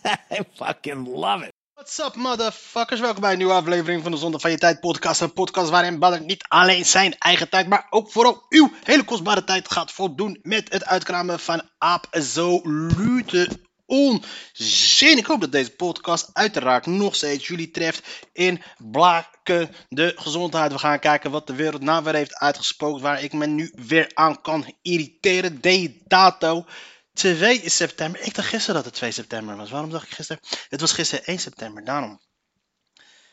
I fucking love it. What's up, motherfuckers? Welkom bij een nieuwe aflevering van de Zonde van Je Tijd podcast. Een podcast waarin Badder niet alleen zijn eigen tijd, maar ook vooral uw hele kostbare tijd gaat voldoen met het uitkramen van absolute onzin. Ik hoop dat deze podcast uiteraard nog steeds jullie treft in blakende gezondheid. We gaan kijken wat de wereld nou weer heeft uitgespookt, waar ik me nu weer aan kan irriteren. Dedato. 2 september. Ik dacht gisteren dat het 2 september was. Waarom dacht ik gisteren? Het was gisteren 1 september, daarom.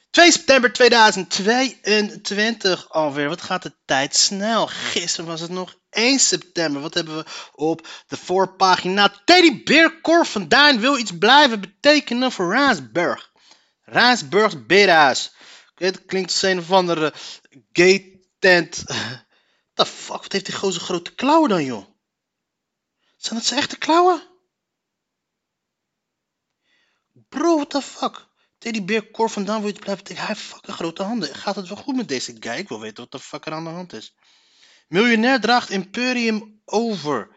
2 september 2022 alweer. Wat gaat de tijd snel? Gisteren was het nog 1 september. Wat hebben we op de voorpagina? Teddy Beer van Duin wil iets blijven betekenen voor Raasburg. Raasburgs. Oké, dat klinkt als een of andere gay tent. The fuck, wat heeft die gozer grote klauwen dan, joh? Zijn dat zijn echte klauwen? Bro, what the fuck? Teddy Beer Cor vandaan wil je blijven. Hij heeft fucking grote handen. Gaat het wel goed met deze guy? Ik wil weten wat de fuck er aan de hand is. Miljonair draagt Imperium over.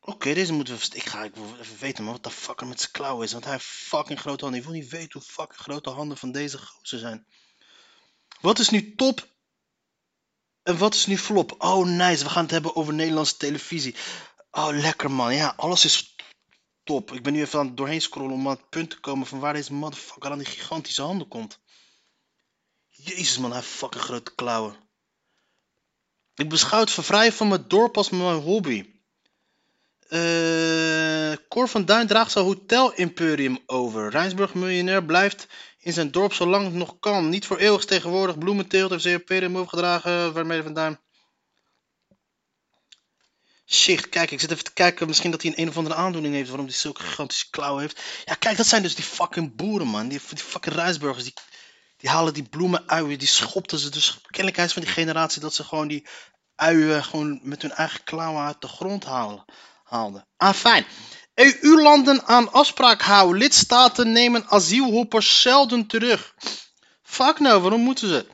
Oké, deze moeten we... Ik ga ik wil even weten man, wat de fuck er met zijn klauwen is. Want hij heeft fucking grote handen. Ik wil niet weten hoe fucking grote handen van deze gozer zijn. Wat is nu top en wat is nu flop? Oh, nice. We gaan het hebben over Nederlandse televisie. Oh, lekker man. Ja, alles is top. Ik ben nu even aan het doorheen scrollen om aan het punt te komen van waar deze motherfucker aan die gigantische handen komt. Jezus man, hij heeft fucking grote klauwen. Ik beschouw het vervrijen van mijn dorp als mijn hobby. Eh Cor van Duin draagt zijn hotel imperium over. Rijnsburg miljonair blijft in zijn dorp zolang het nog kan. Niet voor eeuwig tegenwoordig. Bloementeelt heeft zijn imperium overgedragen. Waarmee van Duin. Shit, kijk, ik zit even te kijken. Misschien dat hij een een of andere aandoening heeft. Waarom hij zulke gigantische klauwen heeft. Ja, kijk, dat zijn dus die fucking boeren, man. Die, fucking Rijnsburgers. Die, die halen die bloemen uien. Die schopten ze. Dus kennelijk is van die generatie dat ze gewoon die uien gewoon met hun eigen klauwen uit de grond halen, haalden. Ah, fijn. EU-landen aan afspraak houden. Lidstaten nemen asielhoppers zelden terug. Fuck nou, waarom moeten ze?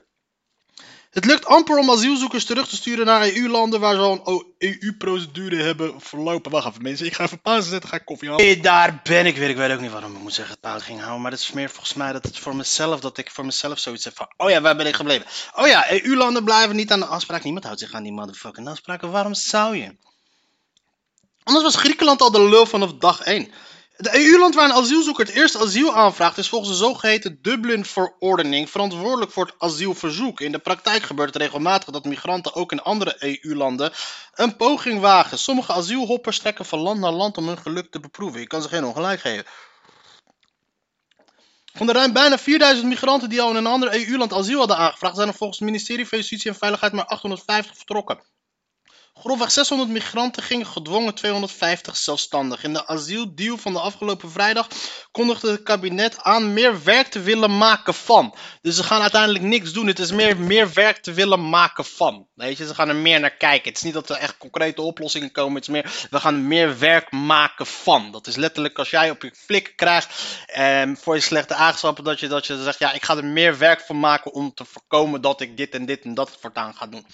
Het lukt amper om asielzoekers terug te sturen naar EU-landen waar ze al een EU-procedure hebben verlopen. Wacht even mensen, ik ga even pauze zetten, ga ik koffie halen. Daar ben ik weer. Ik weet ook niet waarom ik moet zeggen dat pauze ging houden. Maar het is meer volgens mij dat het voor mezelf, dat ik voor mezelf zoiets heb van... Oh ja, waar ben ik gebleven? Oh ja, EU-landen blijven niet aan de afspraak. Niemand houdt zich aan die motherfucking afspraken. Waarom zou je? Anders was Griekenland al de lul vanaf dag 1. De EU-land waar een asielzoeker het eerst asiel aanvraagt is volgens de zogeheten Dublin-verordening verantwoordelijk voor het asielverzoek. In de praktijk gebeurt het regelmatig dat migranten ook in andere EU-landen een poging wagen. Sommige asielhoppers trekken van land naar land om hun geluk te beproeven. Je kan ze geen ongelijk geven. Van de ruim bijna 4000 migranten die al in een ander EU-land asiel hadden aangevraagd, zijn er volgens het ministerie van Justitie en Veiligheid maar 850 vertrokken. Grofweg 600 migranten gingen gedwongen 250 zelfstandig. In de asieldeal van de afgelopen vrijdag kondigde het kabinet aan meer werk te willen maken van. Dus ze gaan uiteindelijk niks doen. Het is meer, meer werk te willen maken van. Weet je, ze gaan er meer naar kijken. Het is niet dat er echt concrete oplossingen komen. Het is meer, we gaan meer werk maken van. Dat is letterlijk als jij op je flik krijgt ehm, voor je slechte eigenschappen. Dat je, dat je zegt, ja, ik ga er meer werk van maken om te voorkomen dat ik dit en dit en dat voortaan ga doen.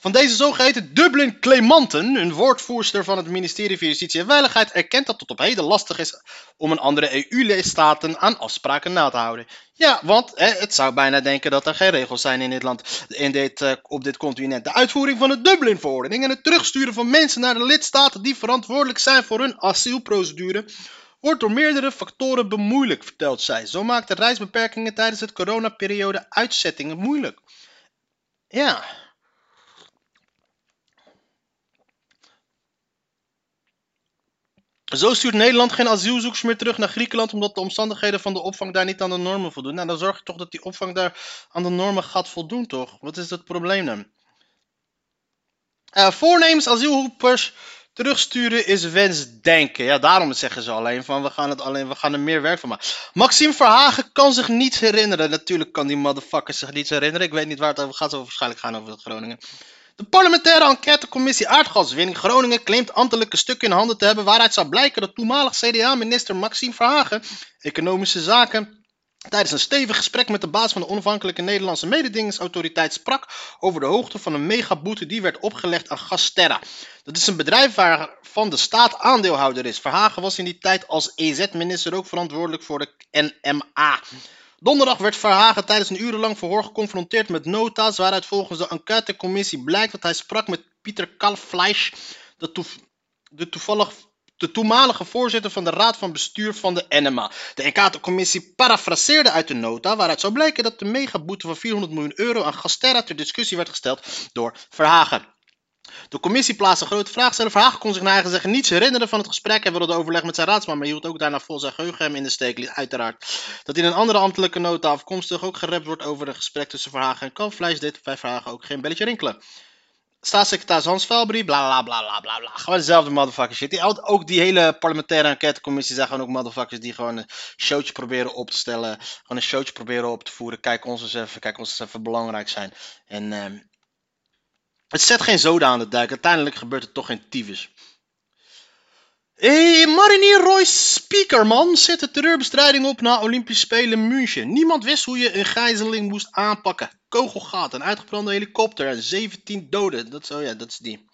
Van deze zogeheten Dublin Clemanten, een woordvoerster van het ministerie van Justitie en Veiligheid, erkent dat het tot op heden lastig is om een andere EU-lidstaten aan afspraken na te houden. Ja, want hè, het zou bijna denken dat er geen regels zijn in dit land, in dit, uh, op dit continent. De uitvoering van de Dublin-verordening en het terugsturen van mensen naar de lidstaten die verantwoordelijk zijn voor hun asielprocedure wordt door meerdere factoren bemoeilijkt, vertelt zij. Zo maakt de reisbeperkingen tijdens het coronaperiode uitzettingen moeilijk. Ja, Zo stuurt Nederland geen asielzoekers meer terug naar Griekenland omdat de omstandigheden van de opvang daar niet aan de normen voldoen. Nou, dan zorg je toch dat die opvang daar aan de normen gaat voldoen, toch? Wat is het probleem dan? Uh, asielhoepers Terugsturen is wensdenken. Ja, daarom zeggen ze alleen van we gaan, het alleen, we gaan er meer werk van maken. Maxime Verhagen kan zich niets herinneren. Natuurlijk kan die motherfucker zich niets herinneren. Ik weet niet waar het over gaat. Het waarschijnlijk gaan over Groningen. De parlementaire enquêtecommissie aardgaswinning Groningen claimt ambtelijke stukken in handen te hebben waaruit zou blijken dat toenmalig CDA-minister Maxime Verhagen economische zaken tijdens een stevig gesprek met de baas van de onafhankelijke Nederlandse mededingingsautoriteit sprak over de hoogte van een megaboete die werd opgelegd aan Gasterra. Dat is een bedrijf waarvan de staat aandeelhouder is. Verhagen was in die tijd als EZ-minister ook verantwoordelijk voor de NMA. Donderdag werd Verhagen tijdens een urenlang verhoor geconfronteerd met nota's waaruit volgens de enquêtecommissie blijkt dat hij sprak met Pieter Kalfleisch, de, toevallig de toenmalige voorzitter van de raad van bestuur van de NMA. De enquêtecommissie parafraseerde uit de nota waaruit zou blijken dat de megaboete van 400 miljoen euro aan Gasterra ter discussie werd gesteld door Verhagen. De commissie plaatste grote vraag stellen. Verhagen kon zich naar eigen zeggen niets herinneren van het gesprek en wilde overleg met zijn raadsman, maar hield ook daarna vol zijn geheugen hem in de steek, uiteraard. Dat in een andere ambtelijke nota afkomstig ook gerept wordt over een gesprek tussen Verhagen en Kalfvlees, dit bij Verhagen ook geen belletje rinkelen. Staatssecretaris Hans Velbri, bla bla bla bla bla. Gewoon dezelfde motherfuckers shit. Die, ook die hele parlementaire enquêtecommissie zijn gewoon ook motherfuckers die gewoon een showtje proberen op te stellen. Gewoon een showtje proberen op te voeren. Kijk ons eens even, kijk ons eens even belangrijk zijn. En uh, het zet geen zoden aan de dijk. Uiteindelijk gebeurt er toch geen tyfus. Hey, Marinier Royce Spiekerman zet de terreurbestrijding op na Olympische Spelen München. Niemand wist hoe je een gijzeling moest aanpakken. Kogelgat, een uitgebrande helikopter en 17 doden. Dat, oh ja, dat is die.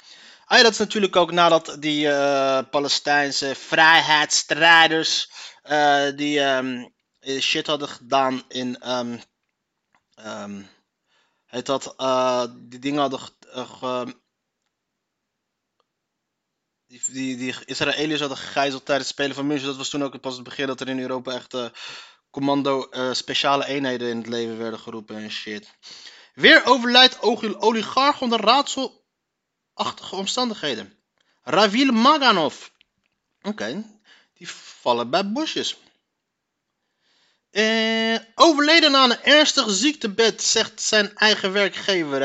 Ah ja, dat is natuurlijk ook nadat die uh, Palestijnse vrijheidsstrijders uh, die um, shit hadden gedaan in... Um, had, uh, die dingen hadden ge, die, die, die Israëliërs hadden gegijzeld tijdens het spelen van München. Dat was toen ook pas het begin dat er in Europa echt uh, commando uh, speciale eenheden in het leven werden geroepen en shit. Weer overlijdt oligarch onder raadselachtige omstandigheden. Ravil Maganov. Oké, die vallen bij bosjes. Eh, overleden aan een ernstig ziektebed, zegt zijn eigen werkgever.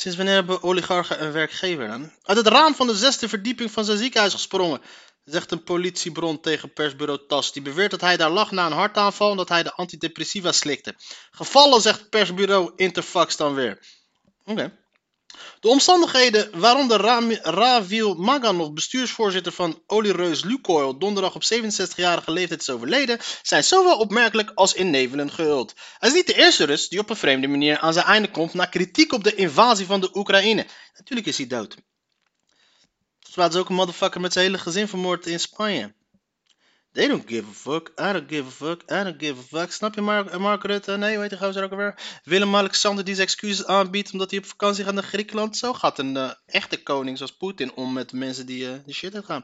Sinds wanneer hebben oligarchen een werkgever dan? Uit het raam van de zesde verdieping van zijn ziekenhuis gesprongen, zegt een politiebron tegen persbureau TAS. Die beweert dat hij daar lag na een hartaanval en dat hij de antidepressiva slikte. Gevallen, zegt persbureau Interfax dan weer. Oké. De omstandigheden waaronder Ravil Maganov, bestuursvoorzitter van Oliereus Lukoil, donderdag op 67-jarige leeftijd is overleden, zijn zowel opmerkelijk als innevelend gehuld. Hij is niet de eerste Rus die op een vreemde manier aan zijn einde komt na kritiek op de invasie van de Oekraïne. Natuurlijk is hij dood. Is ook een motherfucker met zijn hele gezin vermoord in Spanje. They don't give a fuck. I don't give a fuck. I don't give a fuck. Snap je, Mark, Mark Rutte? Nee, hoe heet die gozer ook alweer? Willem-Alexander die zijn excuses aanbiedt omdat hij op vakantie gaat naar Griekenland. Zo gaat een uh, echte koning zoals Poetin om met mensen die uh, die shit gaan.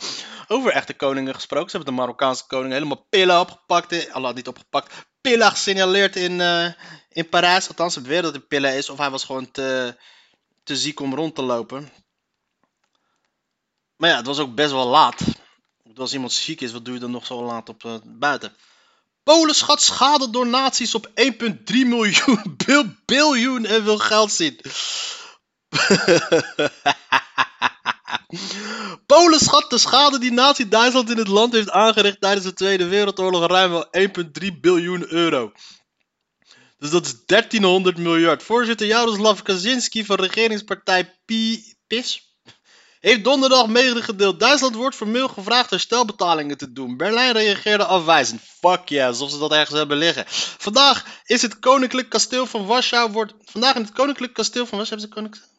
Over echte koningen gesproken. Ze hebben de Marokkaanse koning helemaal pillen opgepakt. Eh, Allah niet opgepakt. Pillen gesignaleerd in, uh, in Parijs. Althans, ze beweren dat het pillen is. Of hij was gewoon te, te ziek om rond te lopen. Maar ja, het was ook best wel laat als iemand ziek is, wat doe je dan nog zo laat op uh, buiten? Polen schat schade door nazi's op 1,3 miljoen biljoen en wil geld zien. Polen schat de schade die Nazi-Duitsland in het land heeft aangericht tijdens de Tweede Wereldoorlog ruim wel 1,3 biljoen euro. Dus dat is 1300 miljard. Voorzitter Jaroslav Kaczynski van regeringspartij PIS heeft donderdag medegedeeld. Duitsland wordt formeel gevraagd herstelbetalingen te doen. Berlijn reageerde afwijzend. Fuck yeah, alsof ze dat ergens hebben liggen. Vandaag is het Koninklijk Kasteel van Warschau. Wordt, vandaag in het Koninklijk Kasteel van Warschau. Hebben ze Koninklijk.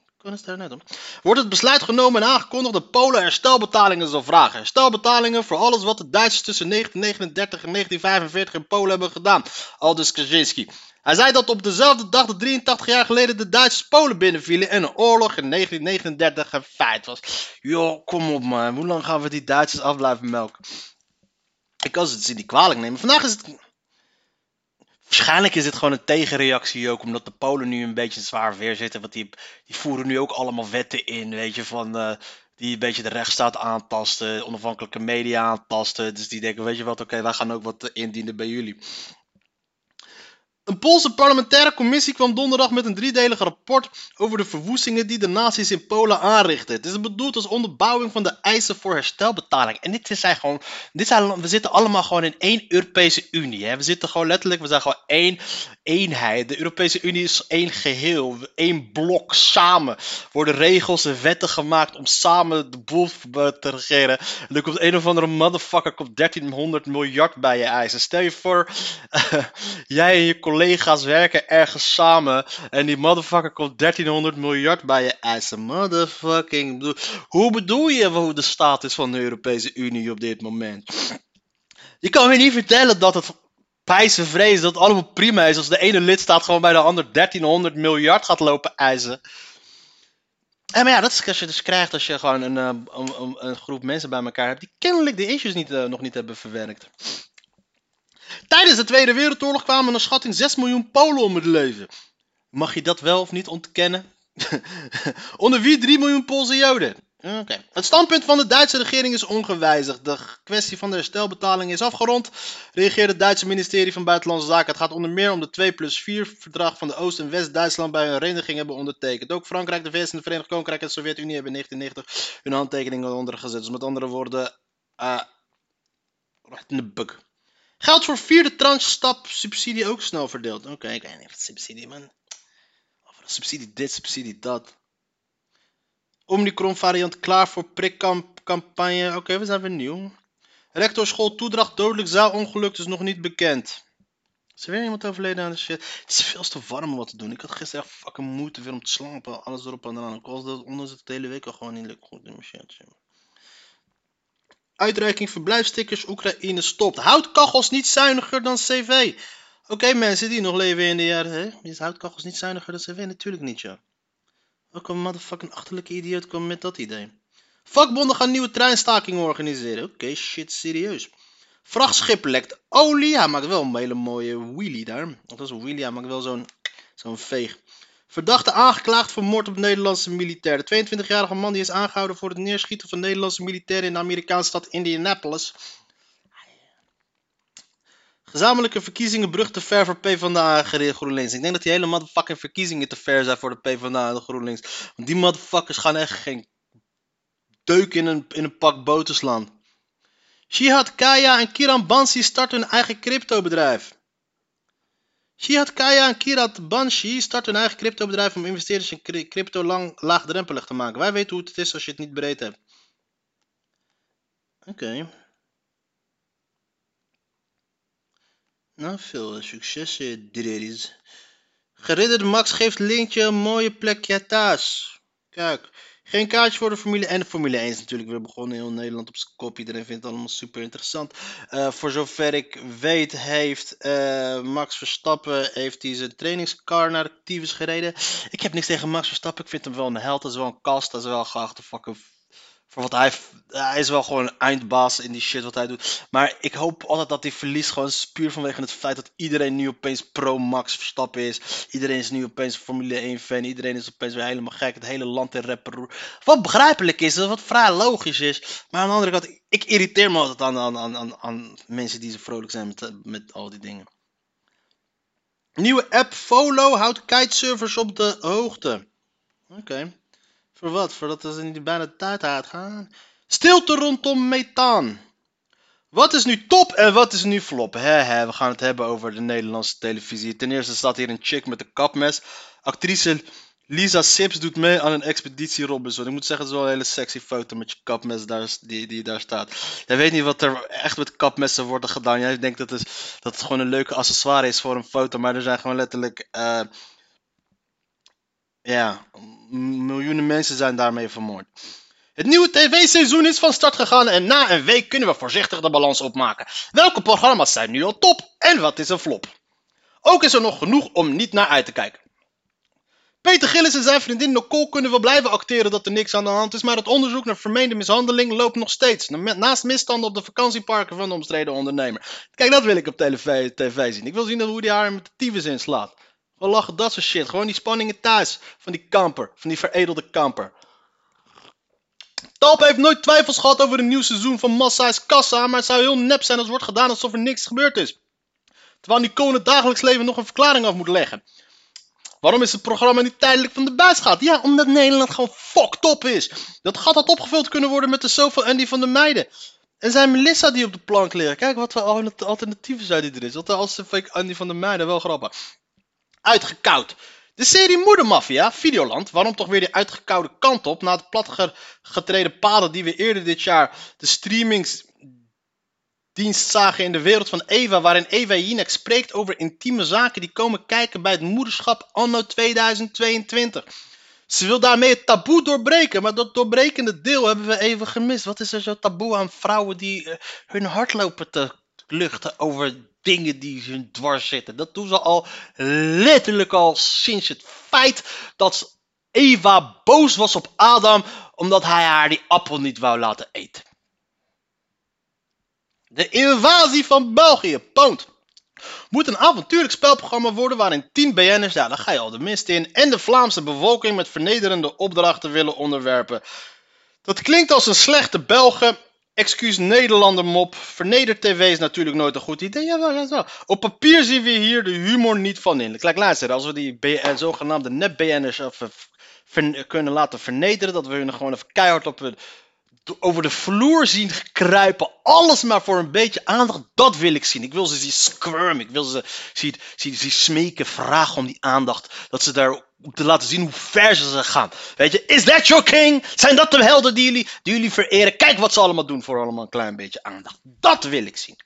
Wordt het besluit genomen en aangekondigd dat Polen herstelbetalingen zal vragen. Herstelbetalingen voor alles wat de Duitsers tussen 1939 en 1945 in Polen hebben gedaan. Aldus Kaczynski. Hij zei dat op dezelfde dag dat 83 jaar geleden de Duitsers Polen binnenvielen en een oorlog in 1939 een feit was. Joh, kom op man, hoe lang gaan we die Duitsers af blijven melken? Ik kan ze niet kwalijk nemen. Vandaag is het... Waarschijnlijk is dit gewoon een tegenreactie ook, omdat de Polen nu een beetje zwaar weer zitten. Want die, die voeren nu ook allemaal wetten in, weet je, van... Uh, die een beetje de rechtsstaat aantasten, onafhankelijke media aantasten. Dus die denken, weet je wat, oké, wij gaan ook wat indienen bij jullie. Een Poolse parlementaire commissie kwam donderdag met een driedelig rapport over de verwoestingen die de nazi's in Polen aanrichten. Het is bedoeld als onderbouwing van de eisen voor herstelbetaling. En dit zijn gewoon, dit zijn, we zitten allemaal gewoon in één Europese Unie. Hè? We zitten gewoon letterlijk, we zijn gewoon één eenheid. De Europese Unie is één geheel, één blok samen. Worden regels en wetten gemaakt om samen de boel te regeren. En er komt een of andere motherfucker komt 1300 miljard bij je eisen. Stel je voor, jij en je collega's werken ergens samen en die motherfucker komt 1300 miljard bij je eisen. Motherfucking. Hoe bedoel je hoe de staat is van de Europese Unie op dit moment? Je kan me niet vertellen dat het pijzen vrees dat het allemaal prima is als de ene lidstaat gewoon bij de ander 1300 miljard gaat lopen eisen. En maar ja, dat is als je dus krijgt als je gewoon een, een, een, een groep mensen bij elkaar hebt die kennelijk de issues niet, uh, nog niet hebben verwerkt. Tijdens de Tweede Wereldoorlog kwamen een schatting 6 miljoen Polen om het leven. Mag je dat wel of niet ontkennen? Onder wie 3 miljoen Poolse Joden? Oké. Het standpunt van de Duitse regering is ongewijzigd. De kwestie van de herstelbetaling is afgerond, reageerde het Duitse ministerie van Buitenlandse Zaken. Het gaat onder meer om de 2 plus 4 verdrag van de Oost- en West-Duitsland bij hun hereniging hebben ondertekend. Ook Frankrijk, de VS en de Verenigd Koninkrijk en de Sovjet-Unie hebben in 1990 hun handtekeningen ondergezet. Dus met andere woorden, uh, in de buk. Geld voor vierde tranche stap subsidie ook snel verdeeld. Oké, ik weet niet subsidie man. Of subsidie dit, subsidie dat. Omicron variant klaar voor prikcampagne. Oké, we zijn weer nieuw. Rectorschool toedracht dodelijk zaalongeluk is nog niet bekend. Is er weer iemand overleden aan de shit? Het is veel te warm om wat te doen. Ik had gisteren echt fucking moeite weer om te slapen. Alles erop en eraan. Ik was dat ondanks de hele week al gewoon niet lekker goed in mijn shit. Uitreiking verblijfstickers Oekraïne stopt. Houtkachels niet zuiniger dan CV. Oké mensen die nog leven in de jaren... Hè? Is houtkachels niet zuiniger dan CV? Natuurlijk niet, ja. Welke motherfucking achterlijke idioot kwam met dat idee? Vakbonden gaan nieuwe treinstakingen organiseren. Oké, shit, serieus. Vrachtschip lekt olie. Hij maakt wel een hele mooie wheelie daar. Dat is een wheelie, hij maakt wel zo'n zo'n veeg. Verdachte aangeklaagd voor moord op Nederlandse militair. De 22-jarige man die is aangehouden voor het neerschieten van Nederlandse militairen in de Amerikaanse stad Indianapolis. Gezamenlijke verkiezingen brug te ver voor PvdA en GroenLinks. Ik denk dat die hele motherfucking verkiezingen te ver zijn voor de PvdA en de GroenLinks. Want die motherfuckers gaan echt geen deuk in een, in een pak boter slaan. Shihad Kaya en Kiran Bansi starten hun eigen cryptobedrijf. Shihad Kaya en Kirat Banshi starten hun eigen cryptobedrijf om investeerders in crypto lang, laagdrempelig te maken. Wij weten hoe het is als je het niet breed hebt. Oké. Nou, veel succes, Dredis. Geridderde Max geeft Lintje een mooie plekje thuis. Kijk, geen kaartje voor de Formule en de Formule 1 is natuurlijk weer begonnen heel Nederland op zijn kop. Iedereen vindt het allemaal super interessant. Uh, voor zover ik weet heeft uh, Max Verstappen heeft hij zijn trainingscar naar de gereden. Ik heb niks tegen Max Verstappen. Ik vind hem wel een held. Dat is wel een kast. Dat is wel geachte fucking wat hij, hij is wel gewoon een eindbaas in die shit wat hij doet. Maar ik hoop altijd dat hij verliest. Gewoon puur vanwege het feit dat iedereen nu opeens pro-Max Verstappen is. Iedereen is nu opeens Formule 1 fan. Iedereen is opeens weer helemaal gek. Het hele land in rapper. Wat begrijpelijk is, wat vrij logisch is. Maar aan de andere kant, ik irriteer me altijd aan, aan, aan, aan mensen die zo vrolijk zijn met, met al die dingen. Nieuwe app Follow houdt kitesurfers op de hoogte. Oké. Voor wat? Voordat ze niet bijna de tijd uitgaan? Stilte rondom methaan. Wat is nu top en wat is nu flop? He, he, we gaan het hebben over de Nederlandse televisie. Ten eerste staat hier een chick met een kapmes. Actrice Lisa Sips doet mee aan een expeditie Robinson. Ik moet zeggen, het is wel een hele sexy foto met je kapmes daar, die, die daar staat. Jij weet niet wat er echt met kapmessen wordt gedaan. Jij denkt dat het, dat het gewoon een leuke accessoire is voor een foto. Maar er zijn gewoon letterlijk... Uh, ja, miljoenen mensen zijn daarmee vermoord. Het nieuwe tv-seizoen is van start gegaan en na een week kunnen we voorzichtig de balans opmaken. Welke programma's zijn nu al top en wat is een flop? Ook is er nog genoeg om niet naar uit te kijken. Peter Gillis en zijn vriendin Nicole kunnen wel blijven acteren dat er niks aan de hand is, maar het onderzoek naar vermeende mishandeling loopt nog steeds. Naast misstanden op de vakantieparken van de omstreden ondernemer. Kijk, dat wil ik op tv, zien. Ik wil zien hoe die haar met de tyfus inslaat. We lachen dat soort shit. Gewoon die spanningen thuis. Van die kamper. Van die veredelde kamper. Talp heeft nooit twijfels gehad over een nieuw seizoen van Massa's Kassa. Maar het zou heel nep zijn als wordt gedaan alsof er niks gebeurd is. Terwijl Nico in het dagelijks leven nog een verklaring af moet leggen. Waarom is het programma niet tijdelijk van de buis gaat? Ja, omdat Nederland gewoon fucked op is. Dat gat had opgevuld kunnen worden met de zoveel Andy van de Meiden. En zijn Melissa die op de plank liggen. Kijk wat voor alternatieven zijn die er is. Wat als de fake Andy van de Meiden, wel grappig. Uitgekoud. De serie Moedermafia, Videoland, waarom toch weer die uitgekoude kant op na de platgetreden paden die we eerder dit jaar de streamingsdienst zagen in de wereld van Eva, waarin Eva Jinek spreekt over intieme zaken die komen kijken bij het moederschap anno 2022. Ze wil daarmee het taboe doorbreken, maar dat doorbrekende deel hebben we even gemist. Wat is er zo taboe aan vrouwen die eh, hun hart lopen te luchten over dingen die hun dwars zitten? Dat doen ze al letterlijk al sinds het feit dat Eva boos was op Adam omdat hij haar die appel niet wou laten eten. De invasie van België, punt moet een avontuurlijk spelprogramma worden waarin 10 BN'ers, ja, daar ga je al de mist in, en de Vlaamse bevolking met vernederende opdrachten willen onderwerpen. Dat klinkt als een slechte Belgen, excuus Nederlander mop. Verneder TV is natuurlijk nooit een goed idee. Jawel. Op papier zien we hier de humor niet van in. Kijk, luister, als we die BN, zogenaamde net-BN'ers kunnen laten vernederen, dat we hun gewoon even keihard op over de vloer zien kruipen. Alles maar voor een beetje aandacht. Dat wil ik zien. Ik wil ze zien squirmen. Ik wil ze zien, zien, zien smeken, vragen om die aandacht. Dat ze daar om te laten zien hoe ver ze gaan. Weet je, is that your king? Zijn dat de helden die jullie, die jullie vereren? Kijk wat ze allemaal doen voor allemaal een klein beetje aandacht. Dat wil ik zien.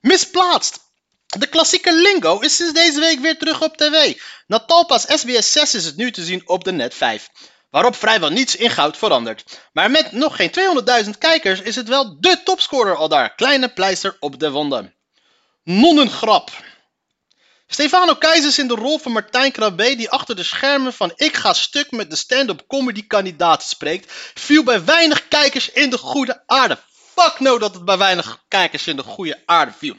Misplaatst. De klassieke lingo is sinds deze week weer terug op tv. Na Talpa's SBS 6 is het nu te zien op de Net 5 waarop vrijwel niets in goud verandert. Maar met nog geen 200.000 kijkers is het wel de topscorer al daar. Kleine pleister op de wonden. Nonnengrap. Stefano Keizers in de rol van Martijn Krabbe, die achter de schermen van Ik ga stuk met de stand-up comedy kandidaten spreekt, viel bij weinig kijkers in de goede aarde. Fuck no dat het bij weinig kijkers in de goede aarde viel.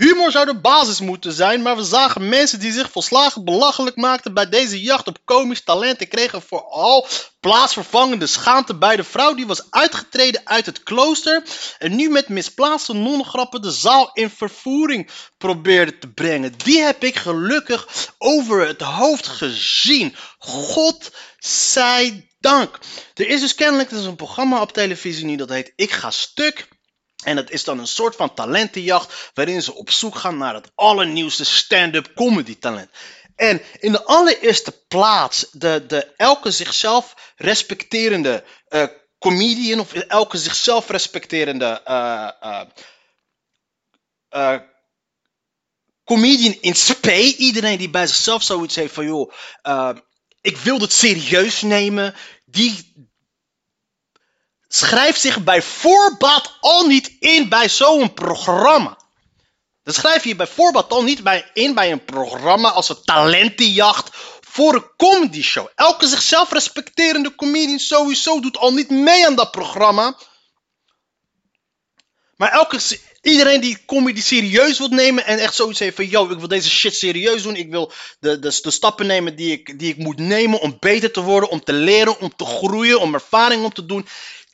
Humor zou de basis moeten zijn, maar we zagen mensen die zich volslagen belachelijk maakten bij deze jacht op komisch talent en kregen vooral plaatsvervangende schaamte bij de vrouw die was uitgetreden uit het klooster en nu met misplaatste nongrappen de zaal in vervoering probeerde te brengen. Die heb ik gelukkig over het hoofd gezien. God zij dank. Er is dus kennelijk dus een programma op televisie nu dat heet Ik ga stuk. En het is dan een soort van talentenjacht waarin ze op zoek gaan naar het allernieuwste stand-up comedy talent. En in de allereerste plaats de, de elke zichzelf respecterende uh, comedian of elke zichzelf respecterende uh, uh, comedian in spe. Iedereen die bij zichzelf zoiets heeft van joh, ik wil het serieus nemen. Die, schrijft zich bij voorbaat al niet in bij zo'n programma. Dan schrijf je bij voorbaat al niet bij, in bij een programma als een talentenjacht voor een comedy show. Elke zichzelf respecterende comedian sowieso doet al niet mee aan dat programma. Maar elke, iedereen die comedy serieus wil nemen en echt zoiets heeft van... Yo, ik wil deze shit serieus doen. Ik wil de, de, de stappen nemen die ik, die ik moet nemen om beter te worden, om te leren, om te groeien, om ervaring op te doen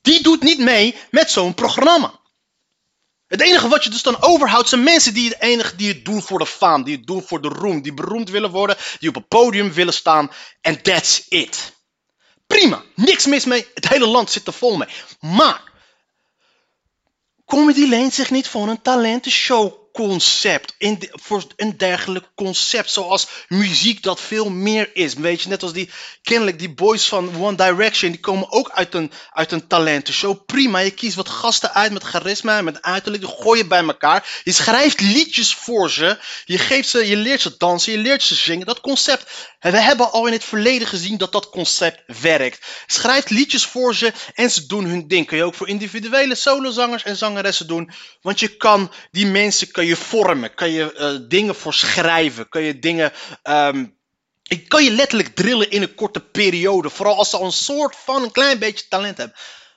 die doet niet mee met zo'n programma. Het enige wat je dus dan overhoudt zijn mensen die het enige die het doen voor de faam, die het doen voor de roem, die beroemd willen worden, die op een podium willen staan. En that's it. Prima, niks mis mee, het hele land zit er vol mee. Maar, comedy leent zich niet voor een talentenshow concept. In voor een dergelijk concept. Zoals muziek dat veel meer is. Weet je, net als die, kennelijk die boys van One Direction. Die komen ook uit een, uit een talentenshow. Prima, je kiest wat gasten uit met charisma en met uiterlijk. Die gooi je bij elkaar. Je schrijft liedjes voor ze. Je, geeft ze, je leert ze dansen, je leert ze zingen. Dat concept. We hebben al in het verleden gezien dat dat concept werkt. Schrijf liedjes voor ze en ze doen hun ding. Kun je ook voor individuele solozangers en zangeressen doen. Want je kan die mensen je vormen, kan je uh, dingen voor schrijven, kan je dingen. Um, ik kan je letterlijk drillen in een korte periode. Vooral als ze al een soort van een klein beetje talent hebben.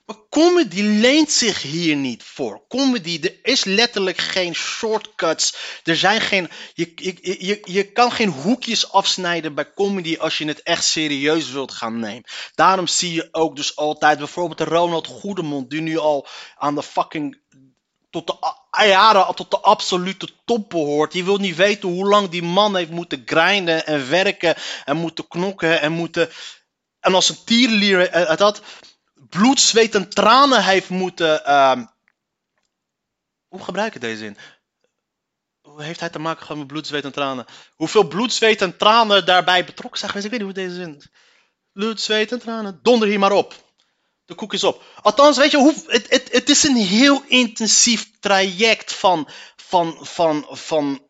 Maar comedy leent zich hier niet voor. Comedy, er is letterlijk geen shortcuts. Er zijn geen. Je, je, je, je kan geen hoekjes afsnijden bij comedy als je het echt serieus wilt gaan nemen. Daarom zie je ook dus altijd bijvoorbeeld Ronald Goedemond, die nu al aan de fucking tot de, jaren tot de absolute top behoort. Je wilt niet weten hoe lang die man heeft moeten grinden en werken en moeten knokken en moeten... En als een tierlier eh, dat bloed, zweet en tranen heeft moeten... ehm, hoe gebruik ik deze zin? Hoe heeft hij te maken met bloed, zweet en tranen? Hoeveel bloed, zweet en tranen daarbij betrokken zijn geweest? Ik weet niet hoe deze zin... Bloed, zweet en tranen. Donder hier maar op. De koek is op. Althans, weet je, hoe, het, het, het is een heel intensief traject van, van, van, van,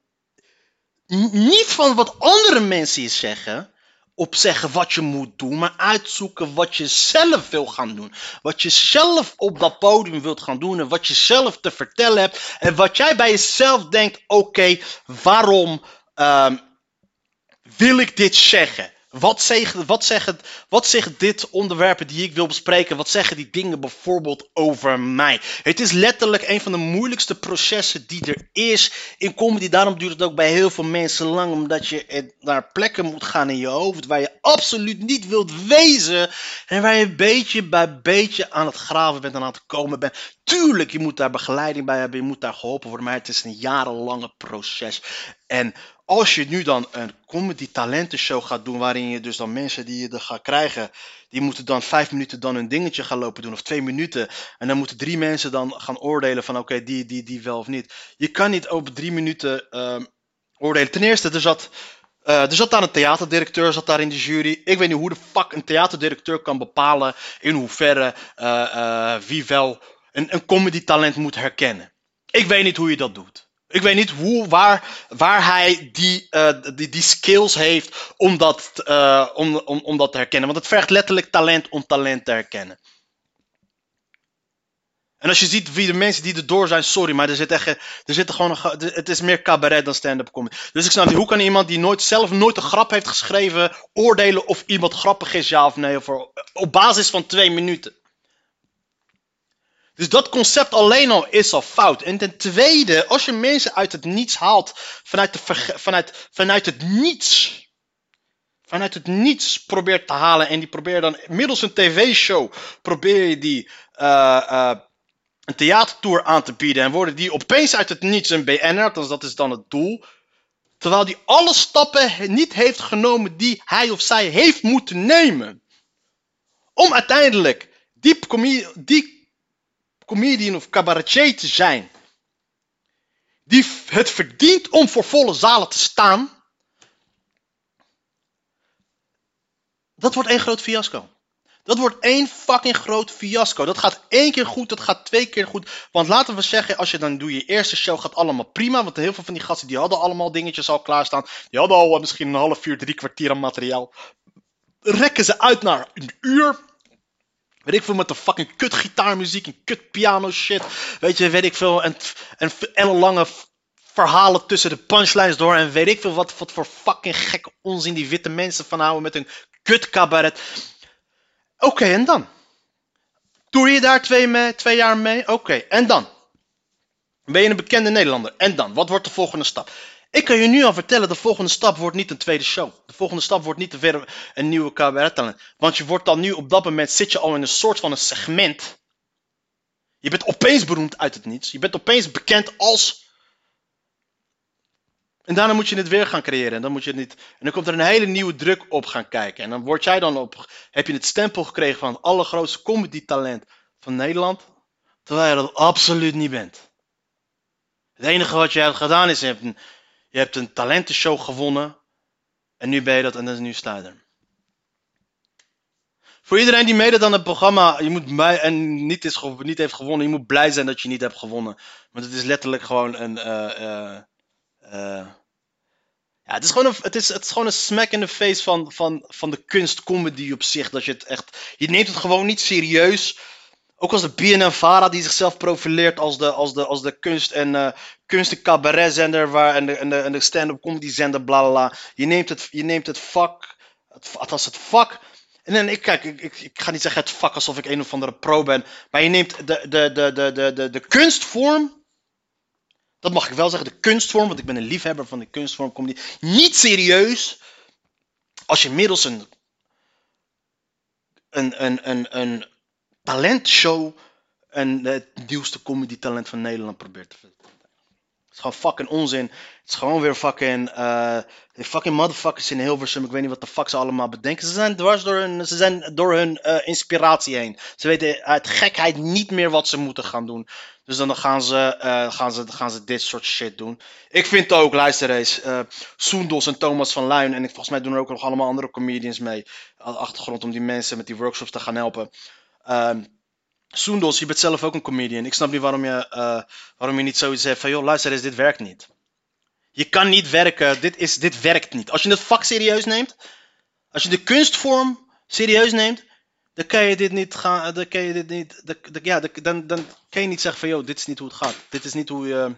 niet van wat andere mensen je zeggen, opzeggen wat je moet doen, maar uitzoeken wat je zelf wil gaan doen. Wat je zelf op dat podium wilt gaan doen en wat je zelf te vertellen hebt. En wat jij bij jezelf denkt, oké, waarom ehm, wil ik dit zeggen? Wat zeggen, wat, zeggen, wat zeggen dit onderwerpen die ik wil bespreken? Wat zeggen die dingen bijvoorbeeld over mij? Het is letterlijk een van de moeilijkste processen die er is in comedy. Daarom duurt het ook bij heel veel mensen lang, omdat je naar plekken moet gaan in je hoofd waar je absoluut niet wilt wezen. En waar je beetje bij beetje aan het graven bent en aan het komen bent. Tuurlijk, je moet daar begeleiding bij hebben, je moet daar geholpen worden, maar het is een jarenlange proces. En als je nu dan een comedy talentenshow gaat doen, waarin je dus dan mensen die je er gaat krijgen, die moeten dan vijf minuten dan hun dingetje gaan lopen doen, of twee minuten. En dan moeten drie mensen dan gaan oordelen van oké, die, die, die wel of niet. Je kan niet over drie minuten ehm, oordelen. Ten eerste, er zat, eh, er zat daar een theaterdirecteur zat daar in de jury. Ik weet niet hoe de fuck een theaterdirecteur kan bepalen in hoeverre eh, eh, wie wel een, een comedy talent moet herkennen. Ik weet niet hoe je dat doet. Ik weet niet hoe, waar, waar hij die, eh, die, die skills heeft om dat, eh, om, om, om dat te herkennen. Want het vergt letterlijk talent om talent te herkennen. En als je ziet wie de mensen die erdoor zijn, sorry, maar er zit echt, er gewoon het is meer cabaret dan stand-up comedy. Dus ik snap niet, hoe kan iemand die nooit, zelf nooit een grap heeft geschreven, oordelen of iemand grappig is, ja of nee, op basis van twee minuten. Dus dat concept alleen al is al fout. En ten tweede, als je mensen uit het niets haalt, vanuit, de vanuit, vanuit het niets, vanuit het niets probeert te halen en die probeer dan middels een tv-show, probeer je die eh, eh, een theatertour aan te bieden en worden die opeens uit het niets een BN'er, althans dat is dan het doel. Terwijl die alle stappen niet heeft genomen die hij of zij heeft moeten nemen. Om uiteindelijk die, die comedian of cabaretier te zijn. Die het verdient om voor volle zalen te staan. Dat wordt één groot fiasco. Dat wordt één fucking groot fiasco. Dat gaat één keer goed, dat gaat twee keer goed. Want laten we zeggen, als je dan doe je eerste show gaat allemaal prima. Want heel veel van die gasten die hadden allemaal dingetjes al klaarstaan. Die hadden al eh, misschien een half uur, drie kwartier aan materiaal. Rekken ze uit naar een uur. Weet ik veel met de fucking kut gitaarmuziek en kut piano shit. Weet je, weet ik veel. En, en ellenlange verhalen tussen de punchlines door. En weet ik veel wat, voor fucking gekke onzin die witte mensen van houden met een kut cabaret. Oké, en dan? Doe je daar twee, mee, twee jaar mee? Oké, en dan? Ben je een bekende Nederlander? En dan? Wat wordt de volgende stap? Ik kan je nu al vertellen, de volgende stap wordt niet een tweede show. De volgende stap wordt niet weer een nieuwe cabarettalent. Want je wordt dan nu, op dat moment zit je al in een soort van een segment. Je bent opeens beroemd uit het niets. Je bent opeens bekend als... En daarna moet je het weer gaan creëren. En dan moet je het niet... En dan komt er een hele nieuwe druk op gaan kijken. En dan word jij dan op... Heb je het stempel gekregen van het allergrootste comedy talent van Nederland. Terwijl je dat absoluut niet bent. Het enige wat je hebt gedaan is, hebt een, je hebt een talentenshow gewonnen. En nu ben je dat en dan nu sta je er. Voor iedereen die meedoet aan het programma, je moet blij, en niet, is, niet heeft gewonnen, je moet blij zijn dat je niet hebt gewonnen. Want het is letterlijk gewoon een. eh, eh, eh, ja, het is gewoon een, het is, het is gewoon een smack in the face van, van, van de kunstcomedy op zich. Dat je het echt. Je neemt het gewoon niet serieus. Ook als de BNN-Vara die zichzelf profileert als de, als de, als de kunst- en, eh kunst- en cabaretzender waar, en de, en de, en de stand-up comedy zender, bla bla. Je neemt het, je neemt het vak, het, althans het vak. En dan, ik, kijk, ik, ik, ik ga niet zeggen het vak alsof ik een of andere pro ben. Maar je neemt de, de, de, de, de, de, de kunstvorm. Dat mag ik wel zeggen, de kunstvorm, want ik ben een liefhebber van de kunstvorm comedy. Niet serieus. Als je middels een, een, een, een, een talentshow en het nieuwste comedy talent van Nederland probeert te vinden. Het is gewoon fucking onzin. Het is gewoon weer fucking. eh fucking motherfuckers in Hilversum. Ik weet niet wat de fuck ze allemaal bedenken. Ze zijn dwars door hun, ze zijn door hun eh, inspiratie heen. Ze weten uit gekheid niet meer wat ze moeten gaan doen. Dus dan gaan ze, eh, gaan ze, gaan ze dit soort shit doen. Ik vind ook, luister eens. eh Soendos en Thomas van Luin. En ik, volgens mij doen er ook nog allemaal andere comedians mee. Aan de achtergrond om die mensen met die workshops te gaan helpen. Ehm Soendos, je bent zelf ook een comedian. Ik snap niet waarom je, eh, waarom je niet zoiets zegt van... joh, luister eens, dit werkt niet. Je kan niet werken. Dit, is, dit werkt niet. Als je het vak serieus neemt... Als je de kunstvorm serieus neemt... Dan kan je dit niet gaan... Dan kan je dit niet... Dan, ja, dan, dan kan je niet zeggen van... joh, dit is niet hoe het gaat. Dit is niet hoe je...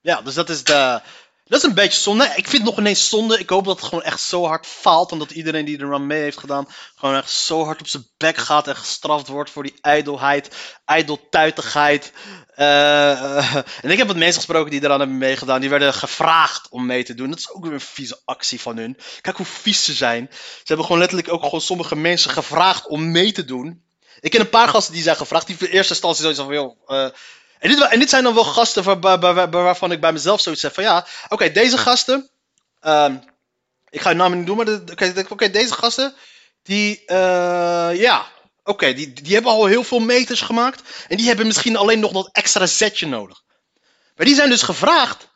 Ja, dus dat is de... Dat is een beetje zonde. Ik vind het nog ineens zonde. Ik hoop dat het gewoon echt zo hard faalt. Omdat iedereen die er aan mee heeft gedaan. Gewoon echt zo hard op zijn bek gaat. En gestraft wordt voor die ijdelheid. Ijdeltuitigheid. Eh, en ik heb wat mensen gesproken die eraan hebben meegedaan. Die werden gevraagd om mee te doen. Dat is ook weer een vieze actie van hun. Kijk hoe vies ze zijn. Ze hebben gewoon letterlijk ook gewoon sommige mensen gevraagd om mee te doen. Ik ken een paar gasten die zijn gevraagd. Die in eerste instantie zoiets van, joh, eh, en dit, en dit zijn dan wel gasten waar, waar- waar- waar- waarvan ik bij mezelf zoiets zeg van ja, oké, deze gasten, ehm, ik ga hun namen niet doen, maar oké, deze gasten, die, eh, ja, oké, die, die hebben al heel veel meters gemaakt en die hebben misschien alleen nog dat extra zetje nodig. Maar die zijn dus gevraagd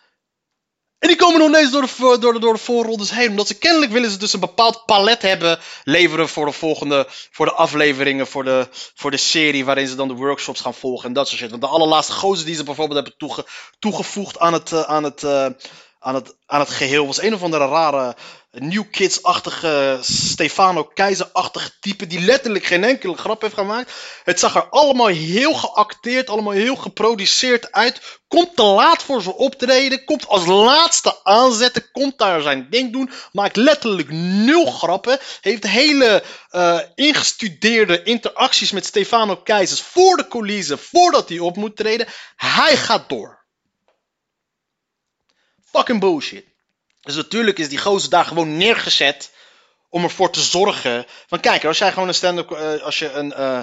en die komen nog ineens door de, door, de, door de voorrondes heen. Omdat ze kennelijk willen ze dus een bepaald palet hebben leveren voor de volgende, voor de afleveringen, voor de, voor de serie waarin ze dan de workshops gaan volgen en dat soort shit. Want de allerlaatste gozer die ze bijvoorbeeld hebben toege, toegevoegd aan het, eh, aan, het, eh, aan, het, aan het geheel was een of andere rare New Kids-achtige, Stefano Keizer-achtige type die letterlijk geen enkele grap heeft gemaakt. Het zag er allemaal heel geacteerd, allemaal heel geproduceerd uit. Komt te laat voor zijn optreden, komt als laatste aanzetten, komt daar zijn ding doen, maakt letterlijk nul grappen. Heeft hele eh, ingestudeerde interacties met Stefano Keizers voor de coulissen, voordat hij op moet treden. Hij gaat door. Fucking bullshit. Dus natuurlijk is die gozer daar gewoon neergezet om ervoor te zorgen. Van kijk, als jij gewoon een stand-up, eh, als je een, eh,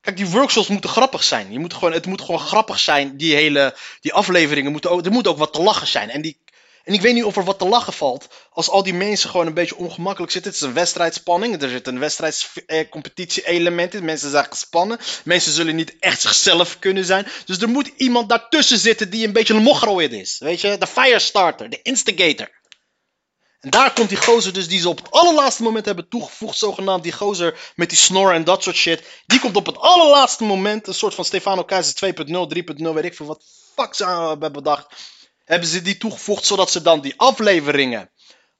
kijk die workshops moeten grappig zijn. Je moet gewoon, het moet gewoon grappig zijn. Die hele, die afleveringen moeten ook, er moet ook wat te lachen zijn. En die, en ik weet niet of er wat te lachen valt als al die mensen gewoon een beetje ongemakkelijk zitten. Het is een wedstrijdspanning, er zit een wedstrijdscompetitie-element in. Mensen zijn gespannen, mensen zullen niet echt zichzelf kunnen zijn. Dus er moet iemand daartussen zitten die een beetje een mogroid is. Weet je, de firestarter, de instigator. En daar komt die gozer dus die ze op het allerlaatste moment hebben toegevoegd, zogenaamd die gozer met die snor en dat soort shit. Die komt op het allerlaatste moment, een soort van Stefano Keizer 2.0, 3.0, weet ik veel wat fuck ze hebben bedacht. Hebben ze die toegevoegd zodat ze dan die afleveringen,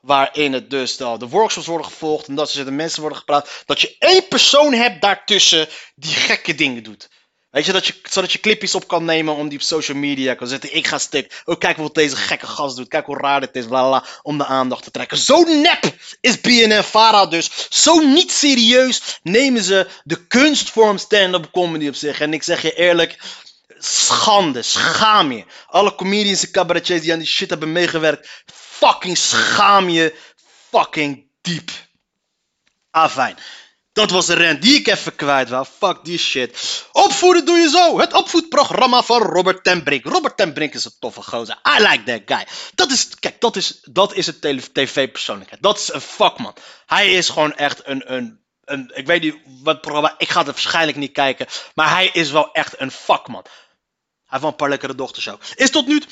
waarin het dus de, de workshops worden gevolgd en dat ze de mensen worden gepraat, dat je één persoon hebt daartussen die gekke dingen doet. Weet je, dat je, zodat je clipjes op kan nemen om die op social media kan zetten. Ik ga stuk. Oh, kijk wat deze gekke gast doet. Kijk hoe raar dit is. Bla, bla, om de aandacht te trekken. Zo nep is BNN Vara dus. Zo niet serieus nemen ze de kunstvorm stand-up comedy op zich. En ik zeg je eerlijk, schande, schaam je. Alle comedians en cabaretiers die aan die shit hebben meegewerkt. Fucking schaam je. Fucking diep. Afijn. Dat was de rent die ik even kwijt was. Fuck die shit. Opvoeden doe je zo. Het opvoedprogramma van Robert ten Brink. Robert ten Brink is een toffe gozer. I like that guy. Dat is, kijk, dat is, dat is een tv-persoonlijkheid. Dat is een vakman. Hij is gewoon echt een, een, een, ik weet niet wat programma, ik ga het waarschijnlijk niet kijken. Maar hij is wel echt een vakman. Wel een paar lekkere dochters ook. Is tot nu...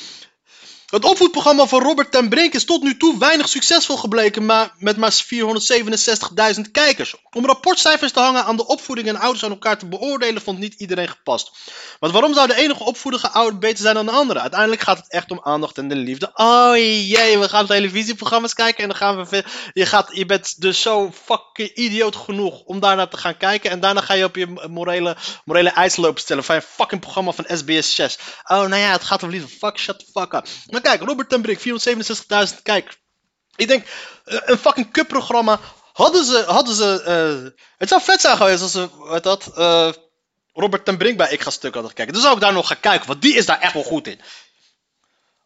Het opvoedprogramma van Robert ten Brink is tot nu toe weinig succesvol gebleken, maar met maar 467.000 kijkers. Om rapportcijfers te hangen aan de opvoeding en ouders aan elkaar te beoordelen, vond niet iedereen gepast. Want waarom zou de enige opvoedige ouder beter zijn dan de andere? Uiteindelijk gaat het echt om aandacht en de liefde. Oh jee, we gaan televisieprogramma's kijken en dan gaan we. Je, gaat, je bent dus zo fucking idioot genoeg om daarnaar te gaan kijken. En daarna ga je op je morele, morele lopen stellen van een fucking programma van SBS 6. Oh, nou ja, het gaat om liefde. Fuck, shut the fuck up. Maar kijk, Robert ten Brink, 467.000 kijkers. Ik denk, eh, een fucking cupprogramma. Hadden ze, hadden ze, eh, het zou vet zijn geweest als ze, wat dat, eh, Robert ten Brink bij Ik Ga Stuk hadden gekeken. Dan zou ik daar nog gaan kijken, want die is daar echt wel goed in.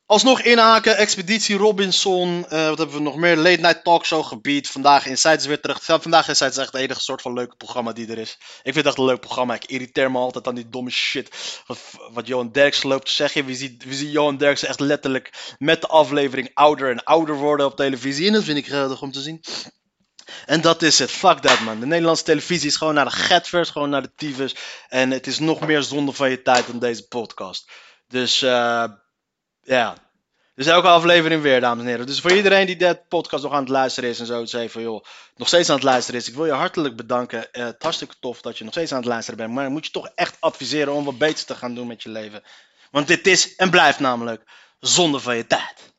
Alsnog inhaken, Expeditie Robinson. eh, wat hebben we nog meer? Late Night Talkshow gebied. Vandaag Insight is weer terug. Vandaag Insight is echt het enige soort van leuke programma die er is. Ik vind het echt een leuk programma. Ik irriteer me altijd aan die domme shit. Wat, wat Johan Derksen loopt te zeggen. We zien, we zien Johan Derksen echt letterlijk met de aflevering ouder en ouder worden op televisie. En dat vind ik geweldig om te zien. En dat is het. Fuck that man. De Nederlandse televisie is gewoon naar de getvers, gewoon naar de tyfus. En het is nog meer zonde van je tijd dan deze podcast. Dus eh, ja. Dus elke aflevering weer, dames en heren. Dus voor iedereen die de podcast nog aan het luisteren is en zo, zei van joh, nog steeds aan het luisteren is. Ik wil je hartelijk bedanken. Eh, het hartstikke tof dat je nog steeds aan het luisteren bent. Maar moet je toch echt adviseren om wat beters te gaan doen met je leven. Want dit is en blijft namelijk zonde van je tijd.